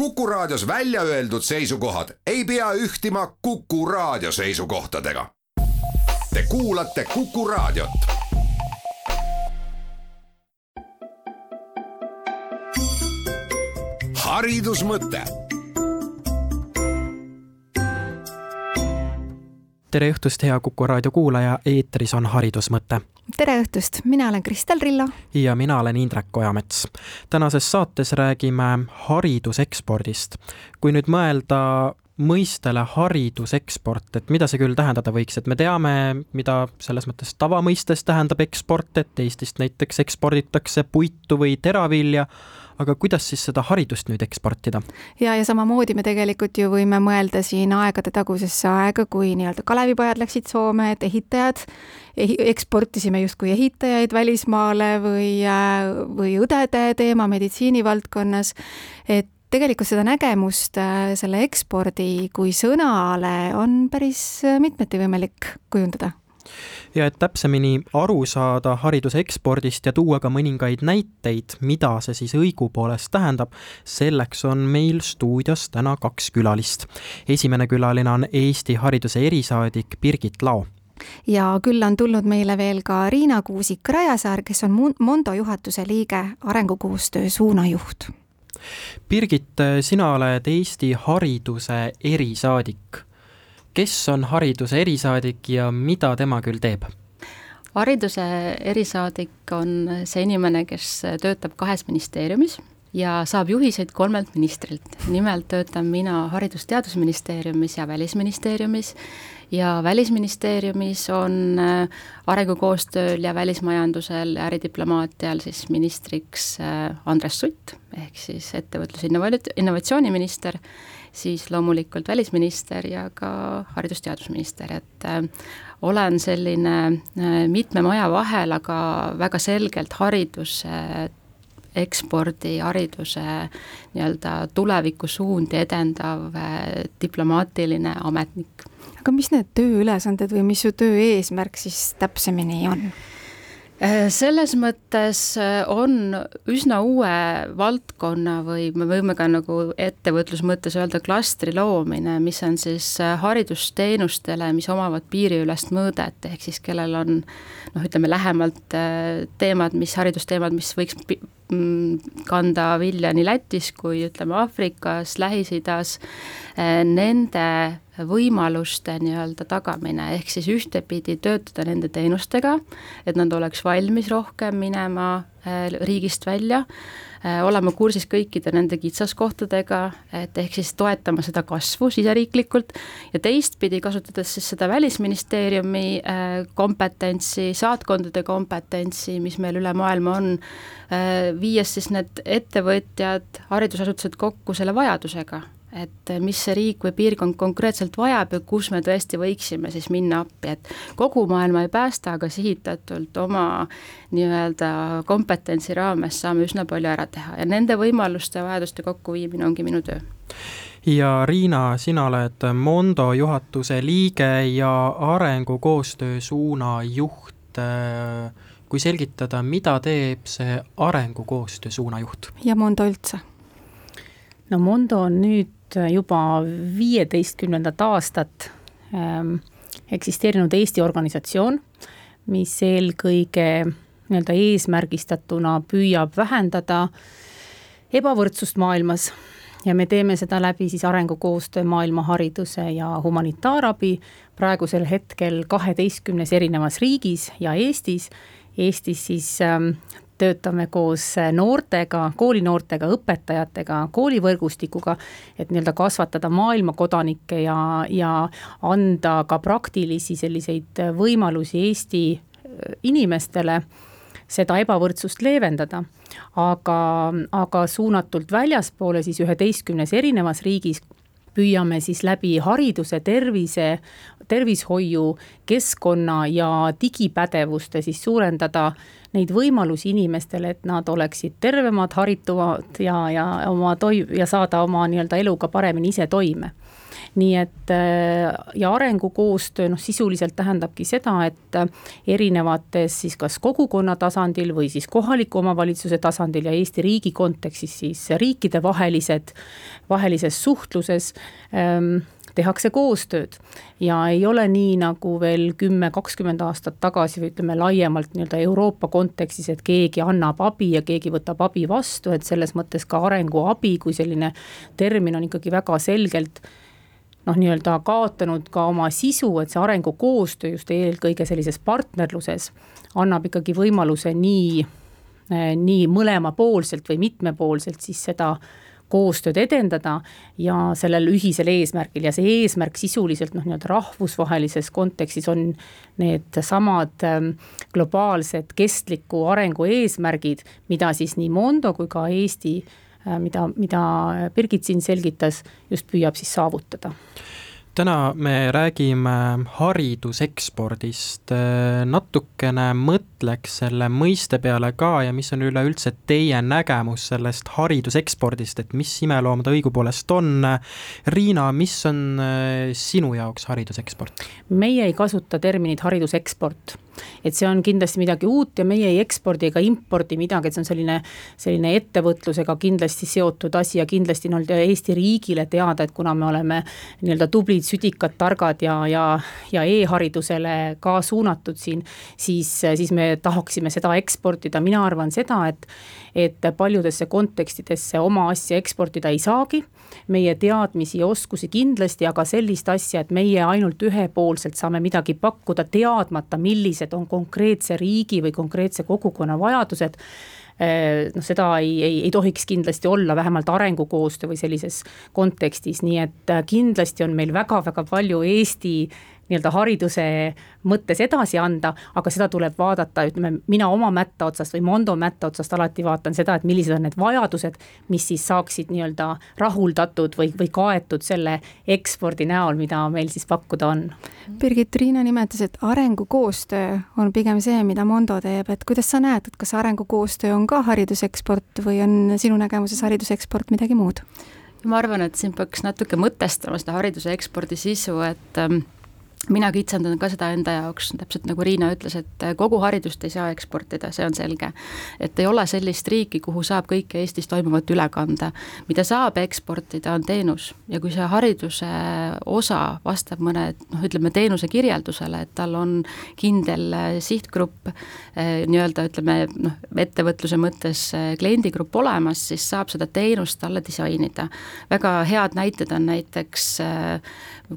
Kuku Raadios välja öeldud seisukohad ei pea ühtima Kuku Raadio seisukohtadega. Te kuulate Kuku Raadiot. haridusmõte tere õhtust, hea Kuku raadio kuulaja, eetris on Haridusmõte. Tere õhtust, mina olen Kristel Rillo. ja mina olen Indrek Ojamets. tänases saates räägime haridusekspordist. kui nüüd mõelda mõistele hariduseksport, et mida see küll tähendada võiks, et me teame, mida selles mõttes tavamõistes tähendab eksport, et Eestist näiteks eksporditakse puitu või teravilja aga kuidas siis seda haridust nüüd eksportida? ja, ja samamoodi me tegelikult ju võime mõelda siin aegade tagusesse aega, kui nii-öelda Kalevipojad läksid Soome, et ehitajad, eksportisime justkui ehitajaid välismaale või, äh, või õdede teema meditsiinivaldkonnas, et tegelikult seda nägemust äh, selle ekspordi kui sõnale on päris mitmeti võimalik kujundada ja et täpsemini aru saada hariduse ekspordist ja tuua ka mõningaid näiteid, mida see siis õigupoolest tähendab, selleks on meil stuudios täna kaks külalist. esimene külaline on Eesti hariduse erisaadik Birgit Lao ja külla on tulnud meile veel ka Riina Kuusik-Rajasaar, kes on Mondo juhatuse liige, arengukoostöö suunajuht. Birgit, sina oled Eesti hariduse erisaadik kes on hariduse erisaadik ja mida tema küll teeb? hariduse erisaadik on see inimene, kes töötab kahes ministeeriumis ja saab juhiseid kolmelt ministrilt. nimelt töötan mina Haridus-Teadusministeeriumis ja Välisministeeriumis ja Välisministeeriumis on äh, arengukoostööl ja välismajandusel ja äridiplomaatial siis ministriks äh, Andres Sutt, ehk siis ettevõtlus- innovat-, innovatsiooniminister siis loomulikult välisminister ja ka haridus-teadusminister, et äh, olen selline äh, mitme maja vahel, aga väga selgelt hariduse ekspordi, hariduse nii-öelda tulevikusuundi edendav äh, diplomaatiline ametnik. aga mis need tööülesanded või mis su töö eesmärk siis täpsemini on? Äh, selles mõttes äh, on üsna uue valdkonna või me võime ka nagu ettevõtluse mõttes öelda klastri loomine, mis on siis äh, haridusteenustele, mis omavad piiriülest mõõdet, ehk siis kellel on noh, ütleme lähemalt teemad, mis, haridusteemad, mis võiks mm, kanda vilja nii Lätis kui ütleme Aafrikas, Lähis-Idas, nende võimaluste nii-öelda tagamine, ehk siis ühtepidi töötada nende teenustega, et nad oleks valmis rohkem minema äh, riigist välja, äh, olema kursis kõikide nende kitsaskohtadega, et ehk siis toetama seda kasvu siseriiklikult ja teistpidi, kasutades siis seda Välisministeeriumi äh, kompetentsi, saatkondade kompetentsi, mis meil üle maailma on, viies siis need ettevõtjad, haridusasutused kokku selle vajadusega et mis see riik või piirkond konkreetselt vajab ja kus me tõesti võiksime siis minna appi, et kogu maailma ei päästa, aga sihitatult oma nii-öelda kompetentsi raames saame üsna palju ära teha ja nende võimaluste ja vajaduste kokkuviimine ongi minu töö ja Riina, sina oled Mondo juhatuse liige ja arengukoostöö suunajuht. kui selgitada, mida teeb see arengukoostöö suunajuht? ja Mondo üldse? no Mondo on nüüd nüüd juba viieteistkümnendat aastat ähm, eksisteerinud Eesti organisatsioon, mis eelkõige nii-öelda eesmärgistatuna püüab vähendada ebavõrdsust maailmas ja me teeme seda läbi siis arengukoostöö maailma hariduse ja humanitaarabi praegusel hetkel kaheteistkümnes erinevas riigis ja Eestis. Eestis siis ähm, töötame koos noortega, koolinoortega, õpetajatega, koolivõrgustikuga, et nii-öelda kasvatada maailma kodanikke ja, ja anda ka praktilisi selliseid võimalusi Eesti inimestele seda ebavõrdsust leevendada. aga, aga suunatult väljaspoole siis üheteistkümnes erinevas riigis püüame siis läbi hariduse, tervise, tervishoiu, keskkonna ja digipädevuste siis suurendada neid võimalusi inimestele, et nad oleksid tervemad, haritumad ja, ja oma toi- ja saada oma nii-öelda eluga paremini ise toime nii et ja arengukoostöö noh, sisuliselt tähendabki seda, et erinevates siis kas kogukonna tasandil või siis kohaliku omavalitsuse tasandil ja Eesti riigi kontekstis siis riikidevahelised, vahelises suhtluses ähm, tehakse koostööd. Ja ei ole nii, nagu veel kümme, kakskümmend aastat tagasi või ütleme laiemalt nii-öelda Euroopa kontekstis, et keegi annab abi ja keegi võtab abi vastu, et selles mõttes ka arenguabi kui selline termin on ikkagi väga selgelt noh, nii-öelda kaotanud ka oma sisu, et see arengukoostöö just eelkõige sellises partnerluses annab ikkagi võimaluse nii, nii mõlemapoolselt või mitmepoolselt siis seda koostööd edendada ja sellel ühisel eesmärgil ja see eesmärk sisuliselt noh, nii-öelda rahvusvahelises kontekstis on needsamad ähm, globaalsed kestliku arengu eesmärgid, mida siis nii Mondo kui ka Eesti mida, mida Birgit siin selgitas, just püüab siis saavutada täna me räägime haridusekspordist, natukene mõtleks selle mõiste peale ka ja mis on üleüldse teie nägemus sellest haridusekspordist, et mis imeloom ta õigupoolest on. Riina, mis on äh, sinu jaoks hariduseksport? meie ei kasuta terminit hariduseksport et see on kindlasti midagi uut ja meie ei ekspordi ega impordi midagi, et see on selline, selline ettevõtlusega kindlasti seotud asi ja kindlasti nii-öelda Eesti riigile teada, et kuna me oleme nii-öelda tublid, südikad, targad ja, ja, ja e-haridusele ka suunatud siin, siis, siis me tahaksime seda eksportida, mina arvan seda, et et paljudesse kontekstidesse oma asja eksportida ei saagi meie teadmisi ja oskusi kindlasti, aga sellist asja, et meie ainult ühepoolselt saame midagi pakkuda, teadmata, millised on konkreetse riigi või konkreetse kogukonna vajadused eh, noh, seda ei, ei, ei tohiks kindlasti olla, vähemalt arengukoostöö või sellises kontekstis, nii et eh, kindlasti on meil väga-väga palju Eesti nii-öelda hariduse mõttes edasi anda, aga seda tuleb vaadata, ütleme, mina oma mätta otsast või Mondo mätta otsast alati vaatan seda, et millised on need vajadused, mis siis saaksid nii-öelda rahuldatud või, või kaetud selle ekspordi näol, mida meil siis pakkuda on. Birgit, Riina nimetas, et arengukoostöö on pigem see, mida Mondo teeb, et kuidas sa näed, et kas hariduskoostöö on ka hariduseksport või on sinu nägemuses hariduseksport midagi muud? ma arvan, et siin peaks natuke mõtestama seda hariduse ekspordi sisu, et ähm, mina kitsendan ka seda enda jaoks, täpselt nagu Riina ütles, et kogu haridust ei saa eksportida, see on selge. et ei ole sellist riiki, kuhu saab kõike Eestis toimuvat üle kanda. mida saab eksportida, on teenus ja kui see hariduse osa vastab mõne noh, ütleme teenuse kirjeldusele, et tal on kindel äh, sihtgrupp, äh, nii-öelda ütleme noh, ettevõtluse mõttes äh, kliendigrupp olemas, siis saab seda teenust talle disainida. väga head näited on näiteks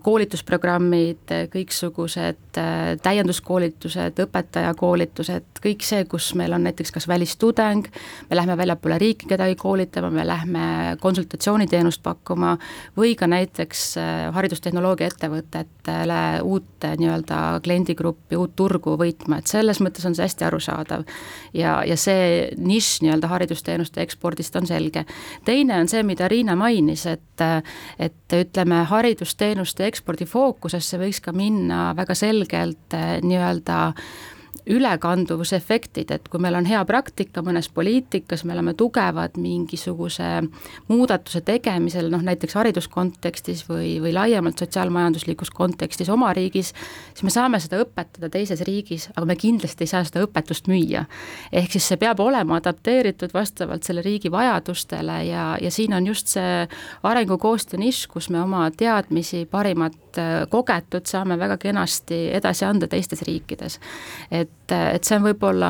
koolitusprogrammid, kõiksugused äh, täienduskoolitused, õpetajakoolitused, kõik see, kus meil on näiteks kas välistudeng, me lähme väljapoole riiki kedagi koolitama, me lähme konsultatsiooniteenust pakkuma või ka näiteks äh, haridustehnoloogia ettevõtetele uut nii-öelda kliendigruppi, uut turgu võitma, et selles mõttes on see hästi arusaadav. ja, ja see nišš nii-öelda haridusteenuste ekspordist on selge. teine on see, mida Riina mainis, et, et ütleme, haridusteenuste ekspordi fookusesse võiks ka minna väga selgelt eh, nii-öelda ülekanduvusefektid, et kui meil on hea praktika mõnes poliitikas, me oleme tugevad mingisuguse muudatuse tegemisel, noh näiteks hariduskontekstis või, või laiemalt sotsiaalmajanduslikus kontekstis oma riigis, siis me saame seda õpetada teises riigis, aga me kindlasti ei saa seda õpetust müüa. ehk siis see peab olema adapteeritud vastavalt selle riigi vajadustele ja, ja siin on just see arengukoostöö nišš, kus me oma teadmisi, parimat kogetud saame väga kenasti edasi anda teistes riikides. et et, et see on võib-olla,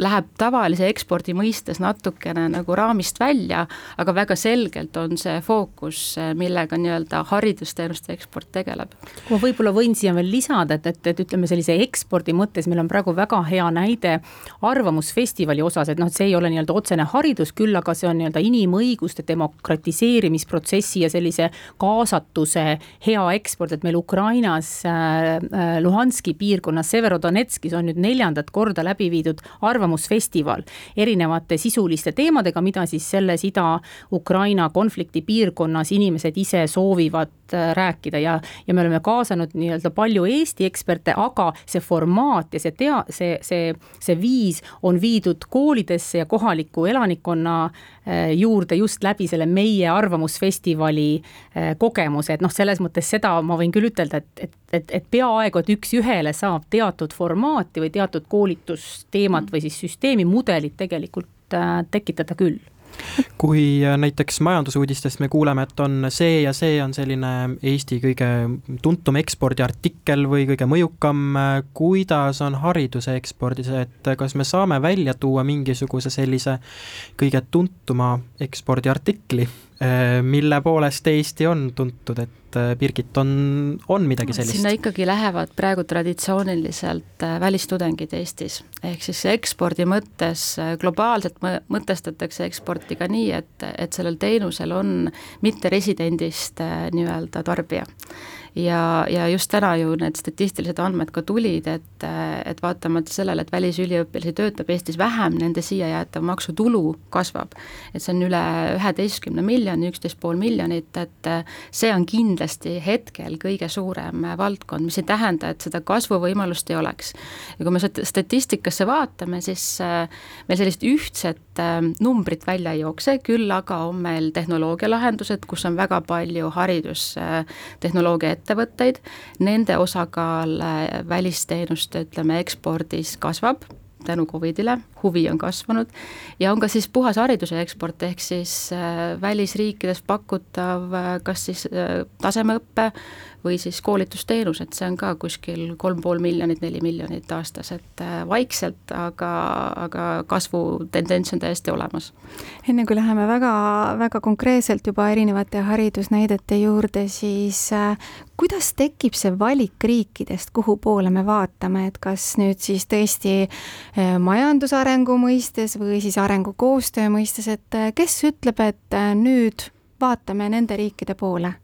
läheb tavalise ekspordi mõistes natukene nagu raamist välja, aga väga selgelt on see fookus, millega nii-öelda haridusteenuste eksport tegeleb. ma võib-olla võin siia veel lisada, et, et, et ütleme sellise ekspordi mõttes meil on praegu väga hea näide Arvamusfestivali osas, et noh, et see ei ole nii-öelda otsene haridus, küll aga see on nii-öelda inimõiguste demokratiseerimisprotsessi ja sellise kaasatuse hea eksport, et meil Ukrainas äh, äh Luhanski piirkonnas Severodonetskis on on nüüd neljandat korda läbi viidud arvamusfestival erinevate sisuliste teemadega, mida siis selles Ida-Ukraina konflikti piirkonnas inimesed ise soovivad äh, rääkida. Ja, ja me oleme kaasanud nii-öelda palju Eesti eksperte, aga see formaat ja see tea-, see, see, see viis on viidud koolidesse ja kohaliku elanikkonna äh, juurde just läbi selle meie arvamusfestivali äh, kogemuse, et noh, selles mõttes seda ma võin küll ütelda, et, et, et, et peaaegu, et üks-ühele saab teatud formaati või teatud koolitusteemat või siis süsteemi, mudelit tegelikult tekitada küll kui äh, näiteks majandusuudistest me kuuleme, et on see ja see on selline Eesti kõige tuntum ekspordiartikkel või kõige mõjukam, äh, kuidas on hariduse ekspordis, et kas me saame välja tuua mingisuguse sellise kõige tuntuma ekspordiartikli, mille poolest Eesti on tuntud, et Birgit, on, on midagi sellist? sinna ikkagi lähevad praegu traditsiooniliselt välistudengid Eestis, ehk siis ekspordi mõttes globaalselt mõtestatakse eksporti ka nii, et, et sellel teenusel on mitteresidendist äh, nii-öelda tarbija ja, ja just täna ju need statistilised andmed ka tulid, et, et vaatamata sellele, et välisüliõpilasi töötab Eestis vähem, nende siia jäetav maksutulu kasvab. et see on üle üheteistkümne miljoni, üksteist pool miljonit, et see on kindlasti hetkel kõige suurem valdkond, mis ei tähenda, et seda kasvuvõimalust ei oleks. ja kui me statistikasse vaatame, siis äh, meil sellist ühtset äh, numbrit välja ei jookse, küll aga on meil tehnoloogialahendused, kus on väga palju haridustehnoloogia ettevõtteid, nende osakaal äh, välisteenuste, ütleme, ekspordis kasvab tänu Covidile, huvi on kasvanud. Ja on ka siis puhas hariduse eksport, ehk siis äh, välisriikides pakutav äh, kas siis tasemeõpe või siis koolitusteenused, see on ka kuskil kolm pool miljonit, neli miljonit aastas, et äh, vaikselt, aga, aga kasvutendents on täiesti olemas. enne kui läheme väga, väga konkreetselt juba erinevate haridusnäidete juurde, siis äh, kuidas tekib see valik riikidest, kuhu poole me vaatame, et kas nüüd siis tõesti äh, majandusarengu mõistes või siis arengukoostöö mõistes, et kes ütleb, et nüüd vaatame nende riikide poole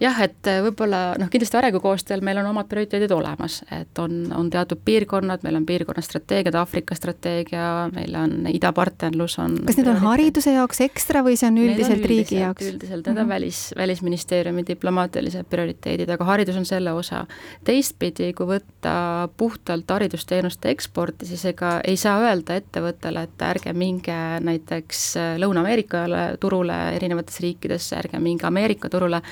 jah, et äh, võib-olla noh, kindlasti arengukoostööl meil on omad prioriteedid olemas, et on, on teatud piirkonnad, meil on piirkonna strateegiad, Aafrika strateegia, meil on idapartnerlus on kas need on hariduse jaoks ekstra või see on üldiselt on riigi jaoks? üldiselt, need on mm -hmm. välis, Välisministeeriumi diplomaatilised prioriteedid, aga haridus on selle osa. teistpidi, kui võtta puhtalt haridusteenuste eksporti, siis ega ei saa öelda ettevõttele, et ärge minge näiteks Lõuna-Ameerika turule erinevates riikides, ärge minge Ameerika turule,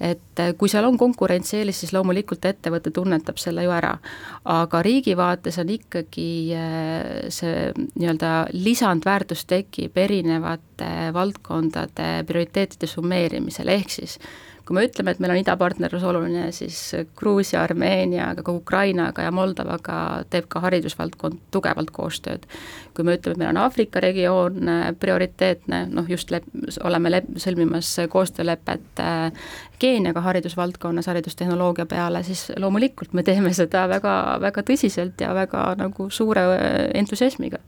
et et kui seal on konkurentsieelis, siis loomulikult ettevõte tunnetab selle ju ära. aga riigi vaates on ikkagi äh, see nii-öelda lisandväärtus tekib erinevate valdkondade prioriteetide summeerimisel, ehk siis kui me ütleme, et meil on idapartnerlus oluline, siis Gruusia, Armeeniaga, ka Ukrainaga ja Moldovaga teeb ka haridusvaldkond tugevalt koostööd. kui me ütleme, et meil on Aafrika regioon äh, prioriteetne, noh just lep-, oleme lep-, sõlmimas koostöölepet äh, Keeniaga haridusvaldkonnas, haridustehnoloogia peale, siis loomulikult me teeme seda väga, väga tõsiselt ja väga nagu suure äh, entusiasmiga.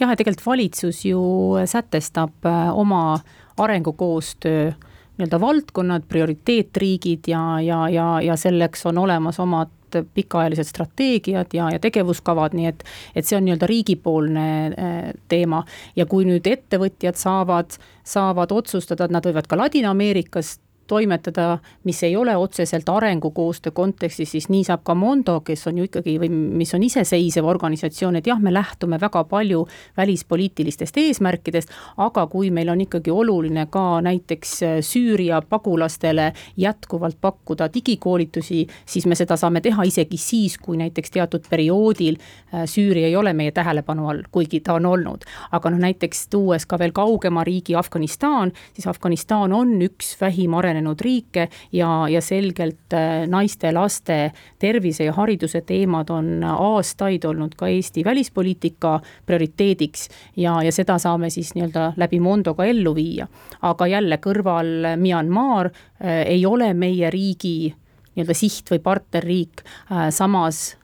jah, ja tegelikult valitsus ju sätestab oma arengukoostöö nii-öelda valdkonnad, prioriteetriigid ja, ja, ja, ja selleks on olemas omad pikaajalised strateegiad ja, ja tegevuskavad, nii et, et see on nii-öelda riigipoolne äh, teema. ja kui nüüd ettevõtjad saavad, saavad otsustada, et nad võivad ka Ladina-Ameerikast toimetada, mis ei ole otseselt arengukoostöö kontekstis, siis nii saab ka Mondo, kes on ju ikkagi või mis on iseseisev organisatsioon, et jah, me lähtume väga palju välispoliitilistest eesmärkidest, aga kui meil on ikkagi oluline ka näiteks äh, Süüria pagulastele jätkuvalt pakkuda digikoolitusi, siis me seda saame teha isegi siis, kui näiteks teatud perioodil äh, Süüria ei ole meie tähelepanu all, kuigi ta on olnud. aga noh, näiteks tuues ka veel kaugema riigi Afganistan, siis Afganistan on üks vähim arenenud arenenud riike ja, ja selgelt äh, naiste, laste tervise ja hariduse teemad on aastaid olnud ka Eesti välispoliitika prioriteediks ja, ja seda saame siis nii-öelda läbi Mondo ka ellu viia. aga jälle kõrval Myanmar äh, ei ole meie riigi nii-öelda siht- või partnerriik äh,, samas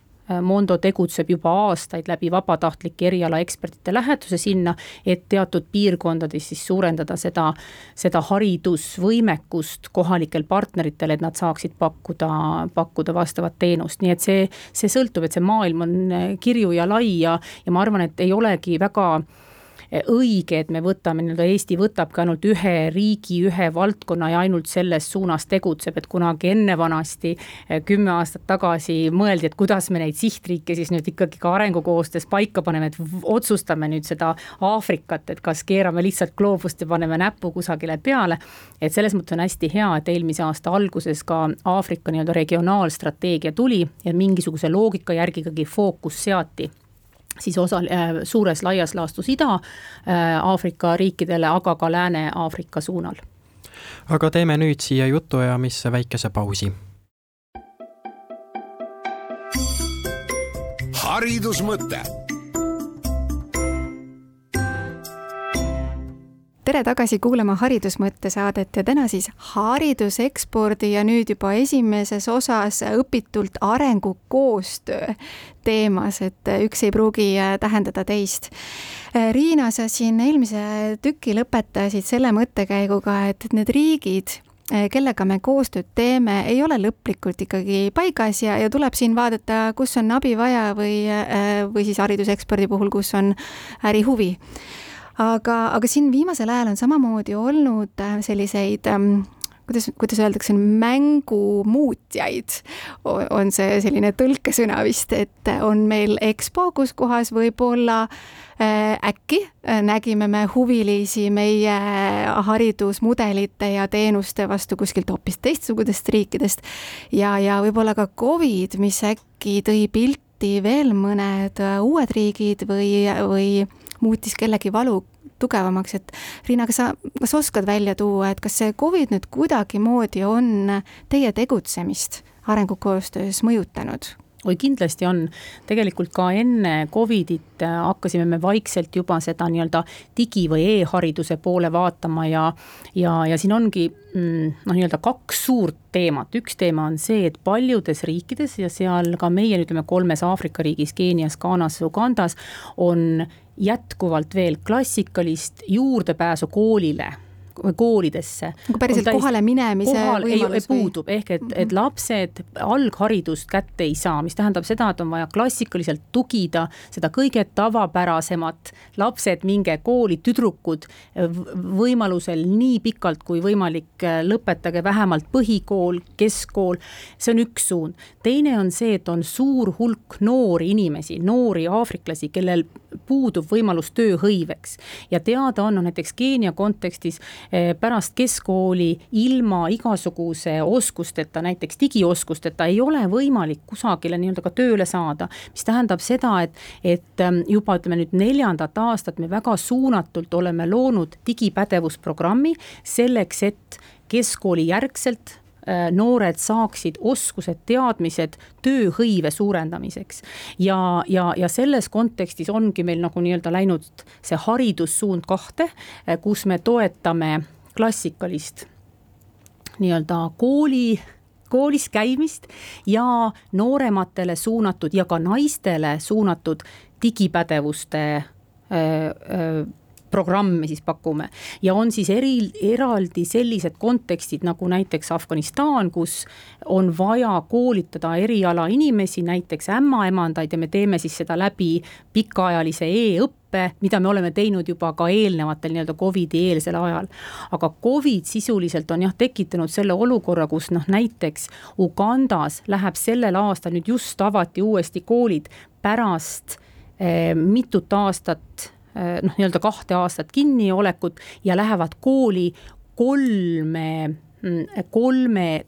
Mondo tegutseb juba aastaid läbi vabatahtlike erialaekspertide lähetuse sinna, et teatud piirkondades siis suurendada seda, seda haridusvõimekust kohalikel partneritel, et nad saaksid pakkuda, pakkuda vastavat teenust, nii et see, see sõltub, et see maailm on kirju ja lai ja, ja ma arvan, et ei olegi väga õige, et me võtame, nii-öelda Eesti võtabki ainult ühe riigi, ühe valdkonna ja ainult selles suunas tegutseb, et kunagi enne vanasti, eh, kümme aastat tagasi mõeldi, et kuidas me neid sihtriike siis nüüd ikkagi ka arengukoostöös paika paneme, et otsustame nüüd seda Aafrikat, et kas keerame lihtsalt gloobust ja paneme näpu kusagile peale. et selles mõttes on hästi hea, et eelmise aasta alguses ka Aafrika nii-öelda regionaalstrateegia tuli ja mingisuguse loogika järgi ikkagi fookus seati siis osa äh, suures laias laastus Ida-Aafrika äh, riikidele, aga ka Lääne-Aafrika suunal. aga teeme nüüd siia jutuajamisse väikese pausi. haridusmõte tere tagasi kuulama Haridusmõtte saadet ja täna siis haridusekspordi ja nüüd juba esimeses osas õpitult arengukoostöö teemas, et üks ei pruugi tähendada teist. Riina, sa siin eelmise tüki lõpetasid selle mõttekäiguga, et need riigid, kellega me koostööd teeme, ei ole lõplikult ikkagi paigas ja, ja tuleb siin vaadata, kus on abi vaja või, või siis haridusekspordi puhul, kus on ärihuvi aga, aga siin viimasel ajal on samamoodi olnud äh, selliseid ähm, kuidas, kuidas öeldakse, mängumuutjaid. On see selline tõlkesõna vist, et on meil EXPO, kus kohas võib-olla äh, äkki äh, nägime me huvilisi meie haridusmudelite ja teenuste vastu kuskilt hoopis teistsugustest riikidest. Ja, ja võib-olla ka Covid, mis äkki tõi pilti veel mõned uued riigid või, või muutis kellegi valu tugevamaks, et Riina, kas sa, kas oskad välja tuua, et kas see Covid nüüd kuidagimoodi on teie tegutsemist arengukoostöös mõjutanud? oi, kindlasti on. tegelikult ka enne Covidit äh, hakkasime me vaikselt juba seda nii-öelda digi- või e-hariduse poole vaatama ja, ja, ja siin ongi mm, noh, nii-öelda kaks suurt teemat, üks teema on see, et paljudes riikides ja seal ka meie, ütleme kolmes Aafrika riigis, Keenias, Ghanas, Ugandas, on jätkuvalt veel klassikalist juurdepääsu koolile koolidesse. nagu päriselt kohale minemise kohal võimalus ei, või? puudub, ehk et, et lapsed algharidust kätte ei saa, mis tähendab seda, et on vaja klassikaliselt tugida seda kõige tavapärasemat, lapsed, minge kooli, tüdrukud võimalusel nii pikalt kui võimalik lõpetage vähemalt põhikool, keskkool, see on üks suund. teine on see, et on suur hulk noori inimesi, noori aafriklasi, kellel puudub võimalus tööhõiveks ja teada on, no näiteks Keenia kontekstis Eh, pärast keskkooli ilma igasuguse oskusteta, näiteks digioskusteta ei ole võimalik kusagile nii-öelda ka tööle saada. mis tähendab seda, et, et ähm, juba ütleme nüüd neljandat aastat me väga suunatult oleme loonud digipädevusprogrammi selleks, et keskkooli järgselt noored saaksid oskused, teadmised tööhõive suurendamiseks. ja, ja, ja selles kontekstis ongi meil nagu nii-öelda läinud see haridussuund kahte, äh, kus me toetame klassikalist nii-öelda kooli koolis käimist ja noorematele suunatud ja ka naistele suunatud digipädevuste öö, öö, programme siis pakume. ja on siis eri, eraldi sellised kontekstid nagu näiteks Afganistan, kus on vaja koolitada eriala inimesi, näiteks ämmaemandaid ja me teeme siis seda läbi pikaajalise e-õppe mida me oleme teinud juba ka eelnevatel nii-öelda Covidi eelsel ajal. aga Covid sisuliselt on jah tekitanud selle olukorra, kus noh, näiteks Ugandas läheb sellel aastal nüüd just avati uuesti koolid pärast eh, mitut aastat noh, nii-öelda kahte aastat kinniolekut ja lähevad kooli kolme kolme,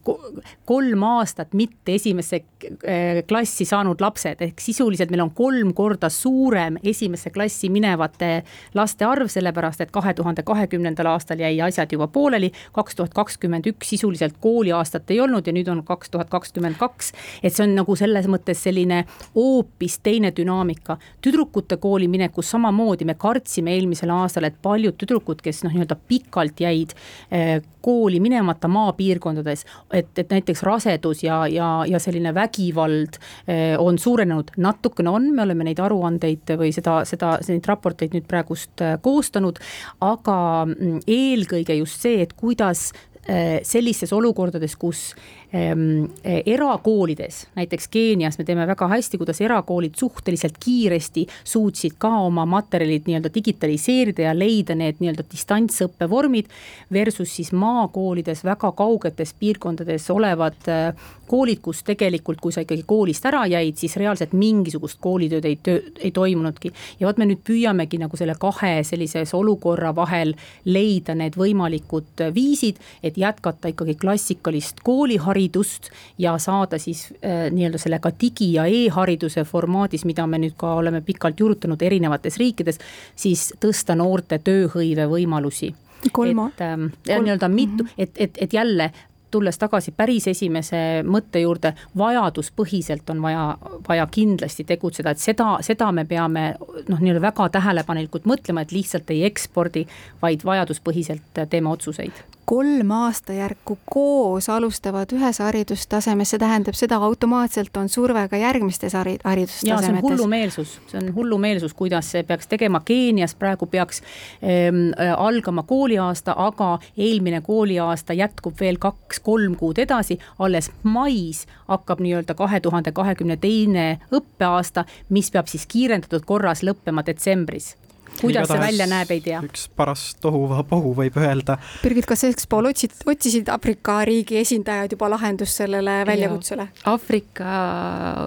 kolm aastat mitte esimesse äh, klassi saanud lapsed, ehk sisuliselt meil on kolm korda suurem esimesse klassi minevate laste arv, sellepärast et kahe tuhande kahekümnendal aastal jäi asjad juba pooleli, kaks tuhat kakskümmend üks sisuliselt kooliaastat ei olnud ja nüüd on kaks tuhat kakskümmend kaks. et see on nagu selles mõttes selline hoopis teine dünaamika. tüdrukute kooli minekus samamoodi me kartsime eelmisel aastal, et paljud tüdrukud, kes noh, nii-öelda pikalt jäid äh, kooli minemata, vaadata maapiirkondades, et, et näiteks rasedus ja, ja, ja selline vägivald eh, on suurenenud, natukene on, me oleme neid aruandeid või seda, seda, neid raporteid nüüd praegust eh, koostanud, aga mm, eelkõige just see, et kuidas eh, sellistes olukordades, kus erakoolides, näiteks Keenias me teeme väga hästi, kuidas erakoolid suhteliselt kiiresti suutsid ka oma materjalid nii-öelda digitaliseerida ja leida need nii-öelda distantsõppe vormid. Versus siis maakoolides väga kaugetes piirkondades olevad eh, koolid, kus tegelikult, kui sa ikkagi koolist ära jäid, siis reaalselt mingisugust koolitööd ei töö, ei toimunudki. ja vot me nüüd püüamegi nagu selle kahe sellises olukorra vahel leida need võimalikud viisid, et jätkata ikkagi klassikalist kooliharidust haridust ja saada siis äh, nii-öelda selle ka digi- ja e-hariduse formaadis, mida me nüüd ka oleme pikalt juurutanud erinevates riikides, siis tõsta noorte tööhõive võimalusi. kolm. et ähm, nii-öelda mitu, mhm. et, et, et jälle tulles tagasi päris esimese mõtte juurde, vajaduspõhiselt on vaja, vaja kindlasti tegutseda, et seda, seda me peame noh, nii-öelda väga tähelepanelikult mõtlema, et lihtsalt ei ekspordi, vaid vajaduspõhiselt teeme otsuseid kolm aastajärku koos alustavad ühes haridustasemes, see tähendab seda automaatselt on surve ka järgmistes hari-, haridustasemetes. see on hullumeelsus, see on hullumeelsus, kuidas see peaks tegema, Keenias praegu peaks ähm, algama kooliaasta, aga eelmine kooliaasta jätkub veel kaks-kolm kuud edasi, alles mais hakkab nii-öelda kahe tuhande kahekümne teine õppeaasta, mis peab siis kiirendatud korras lõppema detsembris kuidas see välja näeb, ei tea. üks paras tohuvabohu võib öelda. Birgit, kas Expol otsid, otsisid Aafrika riigi esindajad juba lahendust sellele väljakutsele? Aafrika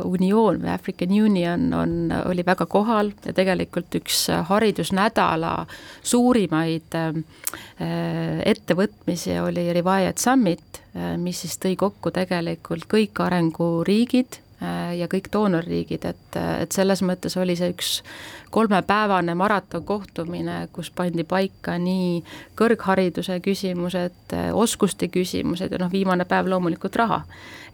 Unioon või African Union on, oli väga kohal ja tegelikult üks haridusnädala suurimaid äh, ettevõtmisi oli Revived Summit, äh, mis siis tõi kokku tegelikult kõik arenguriigid ja kõik doonorriigid, et, et selles mõttes oli see üks kolmepäevane maratonkohtumine, kus pandi paika nii kõrghariduse küsimused, oskuste küsimused ja noh, viimane päev loomulikult raha.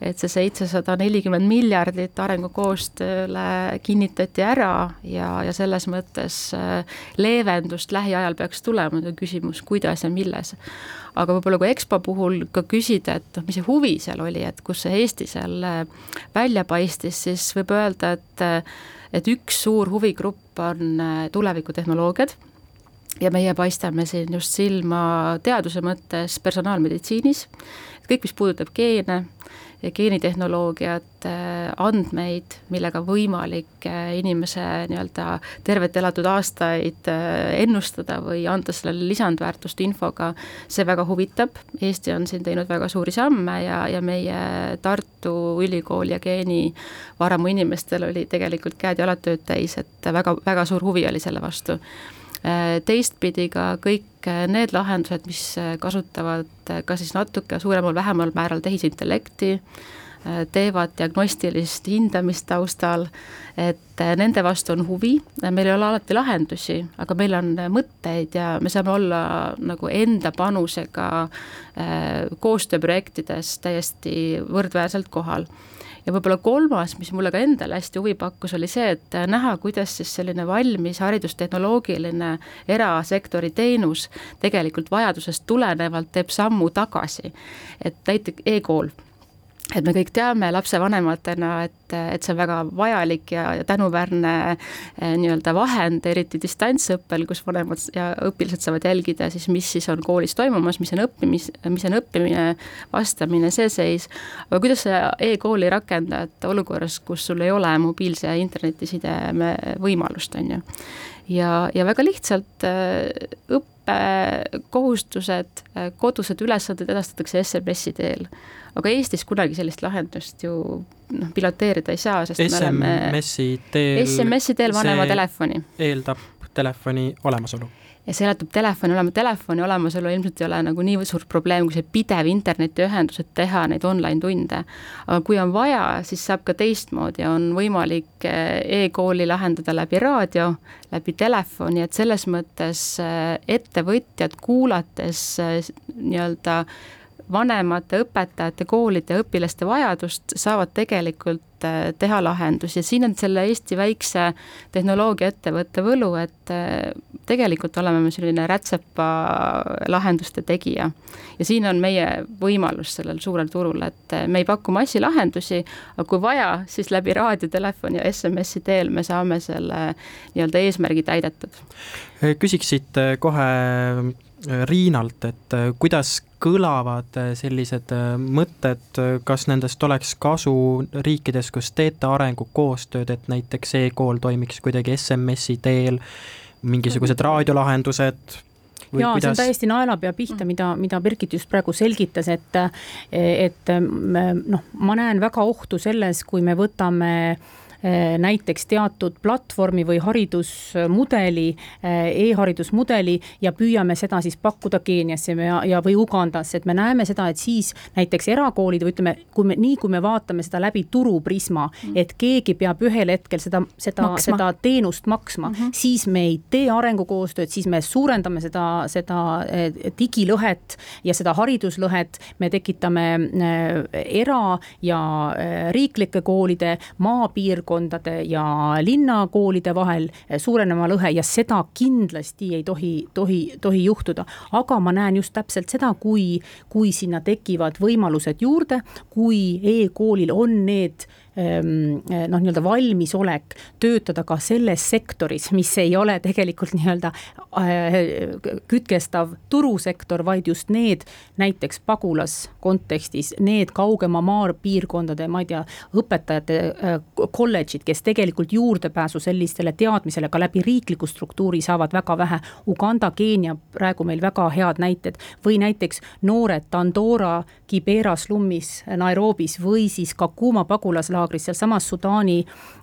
Et see seitsesada nelikümmend miljardit arengukoostööle kinnitati ära ja, ja selles mõttes äh, leevendust lähiajal peaks tulema, nüüd on küsimus, kuidas ja milles. Aga võib-olla kui EXPO puhul ka küsida, et noh, mis see huvi seal oli, et kus see Eesti seal äh, välja paistis, siis võib öelda, et äh, et üks suur huvigrupp on tulevikutehnoloogiad. Ja meie paistame siin just silma teaduse mõttes personaalmeditsiinis, kõik, mis puudutab geene, geenitehnoloogiat, äh, andmeid, millega võimalik äh, inimese nii-öelda tervet elatud aastaid äh, ennustada või anda sellele lisandväärtust infoga, see väga huvitab, Eesti on siin teinud väga suuri samme ja, ja meie Tartu Ülikool ja geenivaramu inimestel oli tegelikult käed-jalad tööd täis, et väga, väga suur huvi oli selle vastu. Teistpidi ka kõik need lahendused, mis kasutavad ka siis natuke suuremal-vähemal määral tehisintellekti, teevad diagnostilist hindamist taustal, et nende vastu on huvi, meil ei ole alati lahendusi, aga meil on mõtteid ja me saame olla nagu enda panusega koostööprojektides täiesti võrdväärselt kohal ja võib-olla kolmas, mis mulle ka endale hästi huvi pakkus, oli see, et näha, kuidas siis selline valmis haridustehnoloogiline erasektori teenus tegelikult vajadusest tulenevalt teeb sammu tagasi. et näiteks e-kool et me kõik teame lapsevanematena, et, et see on väga vajalik ja, ja tänuväärne eh, nii-öelda vahend, eriti distantsõppel, kus vanemad ja õpilased saavad jälgida siis, mis siis on koolis toimumas, mis on õppimis, mis on õppimine, vastamine, see seis, aga kuidas sa e-kooli rakendad olukorras, kus sul ei ole mobiilse internetisideme võimalust, on ju. Ja, ja väga lihtsalt eh, õppekohustused, eh, kodused ülesanded edastatakse SMS-i teel aga Eestis kunagi sellist lahendust ju noh, piloteerida ei saa, sest SMS me oleme SMS-i teel vanema telefoni. eeldab telefoni olemasolu. Ja see eeldab telefoni olema, telefoni olemasolu ilmselt ei ole nagu nii suur probleem, kui see pidev internetiühendus, et teha neid online tunde. aga kui on vaja, siis saab ka teistmoodi, on võimalik eh, e-kooli lahendada läbi raadio, läbi telefoni, et selles mõttes eh, ettevõtjad kuulates eh, nii-öelda vanemate, õpetajate, koolide, õpilaste vajadust, saavad tegelikult äh, teha lahendusi ja siin on selle Eesti väikse tehnoloogiaettevõtte võlu, et äh, tegelikult oleme me selline rätsepa lahenduste tegija. ja siin on meie võimalus sellel suurel turul, et me ei paku massilahendusi, aga kui vaja, siis läbi raadiotelefoni ja SMS-i teel me saame selle nii-öelda eesmärgi täidetud. küsiksid kohe Riinalt, et äh, kuidas kõlavad äh, sellised äh, mõtted, kas nendest oleks kasu riikides, kus teete arengukoostööd, et näiteks e-kool toimiks kuidagi SMS-i teel, mingisugused mm. raadiolahendused, jaa kuidas..., see on täiesti naelapea pihta, mida, mida Birgit just praegu selgitas, et et noh, ma näen väga ohtu selles, kui me võtame äh, Äh, näiteks teatud platvormi või haridusmudeli e, e-haridusmudeli ja püüame seda siis pakkuda Keeniasse ja, ja, või Ugandasse, et me näeme seda, et siis näiteks erakoolid või ütleme, kui me, nii kui me vaatame seda läbi turuprisma mm., et keegi peab ühel hetkel seda, seda, seda teenust maksma mm, -hmm. siis me ei tee arengukoostööd, siis me suurendame seda, seda e, digilõhet ja seda hariduslõhet, me tekitame era- ja riiklike koolide, maapiirkondade piirkondade ja linnakoolide vahel suurenema lõhe ja seda kindlasti ei tohi, tohi, tohi juhtuda. aga ma näen just täpselt seda, kui, kui sinna tekivad võimalused juurde, kui e-koolil on need noh, nii-öelda valmisolek töötada ka selles sektoris, mis ei ole tegelikult nii-öelda äh, kütkestav turusektor, vaid just need näiteks pagulas kontekstis, need kaugema maapiirkondade, ma ei tea, õpetajate äh, kolledžid, kes tegelikult juurdepääsu sellistele teadmisele ka läbi riikliku struktuuri saavad väga vähe. Uganda, Keenia praegu meil väga head näited või näiteks noored Dandora, Kibera slummis Nairobis või siis Kakuma pagulaslaagris laagris sealsamas Sudaani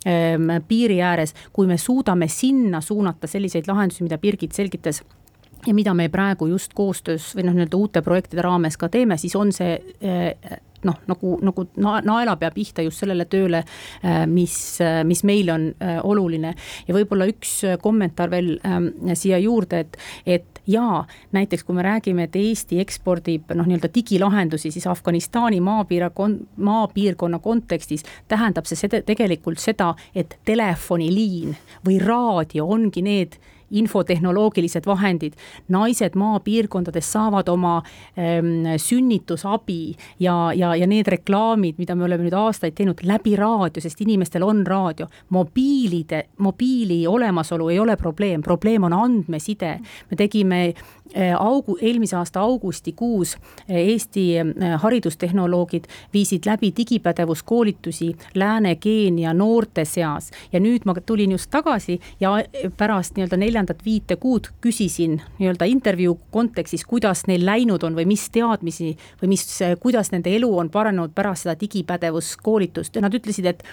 ähm, piiri ääres, kui me suudame sinna suunata selliseid lahendusi, mida Birgit selgitas ja mida me praegu just koostöös või noh, nii-öelda uute projektide raames ka teeme, siis on see äh, noh, nagu, nagu naelapea pihta just sellele tööle, äh, mis, äh, mis meile on oluline. ja võib-olla üks kommentaar veel ähm, siia juurde, et, et jaa, näiteks kui me räägime, et Eesti ekspordib noh, nii-öelda digilahendusi, siis Afganistani maapiira, maapiirkonna kontekstis tähendab see seda, tegelikult seda, et telefoniliin või raadio ongi need infotehnoloogilised vahendid. naised maapiirkondades saavad oma ähm, sünnitusabi ja, ja, ja need reklaamid, mida me oleme nüüd aastaid teinud läbi raadio, sest inimestel on raadio. mobiilide, mobiili olemasolu ei ole probleem, probleem on andmeside. me tegime äh, augu, eelmise aasta augustikuus äh, Eesti äh, haridustehnoloogid viisid läbi digipädevuskoolitusi Lääne-Keenia noorte seas ja nüüd ma tulin just tagasi ja pärast nii-öelda nelja neljandat viite kuud küsisin nii-öelda intervjuu kontekstis, kuidas neil läinud on või mis teadmisi või mis, kuidas nende elu on paranenud pärast seda digipädevuskoolitust. Ja nad ütlesid, et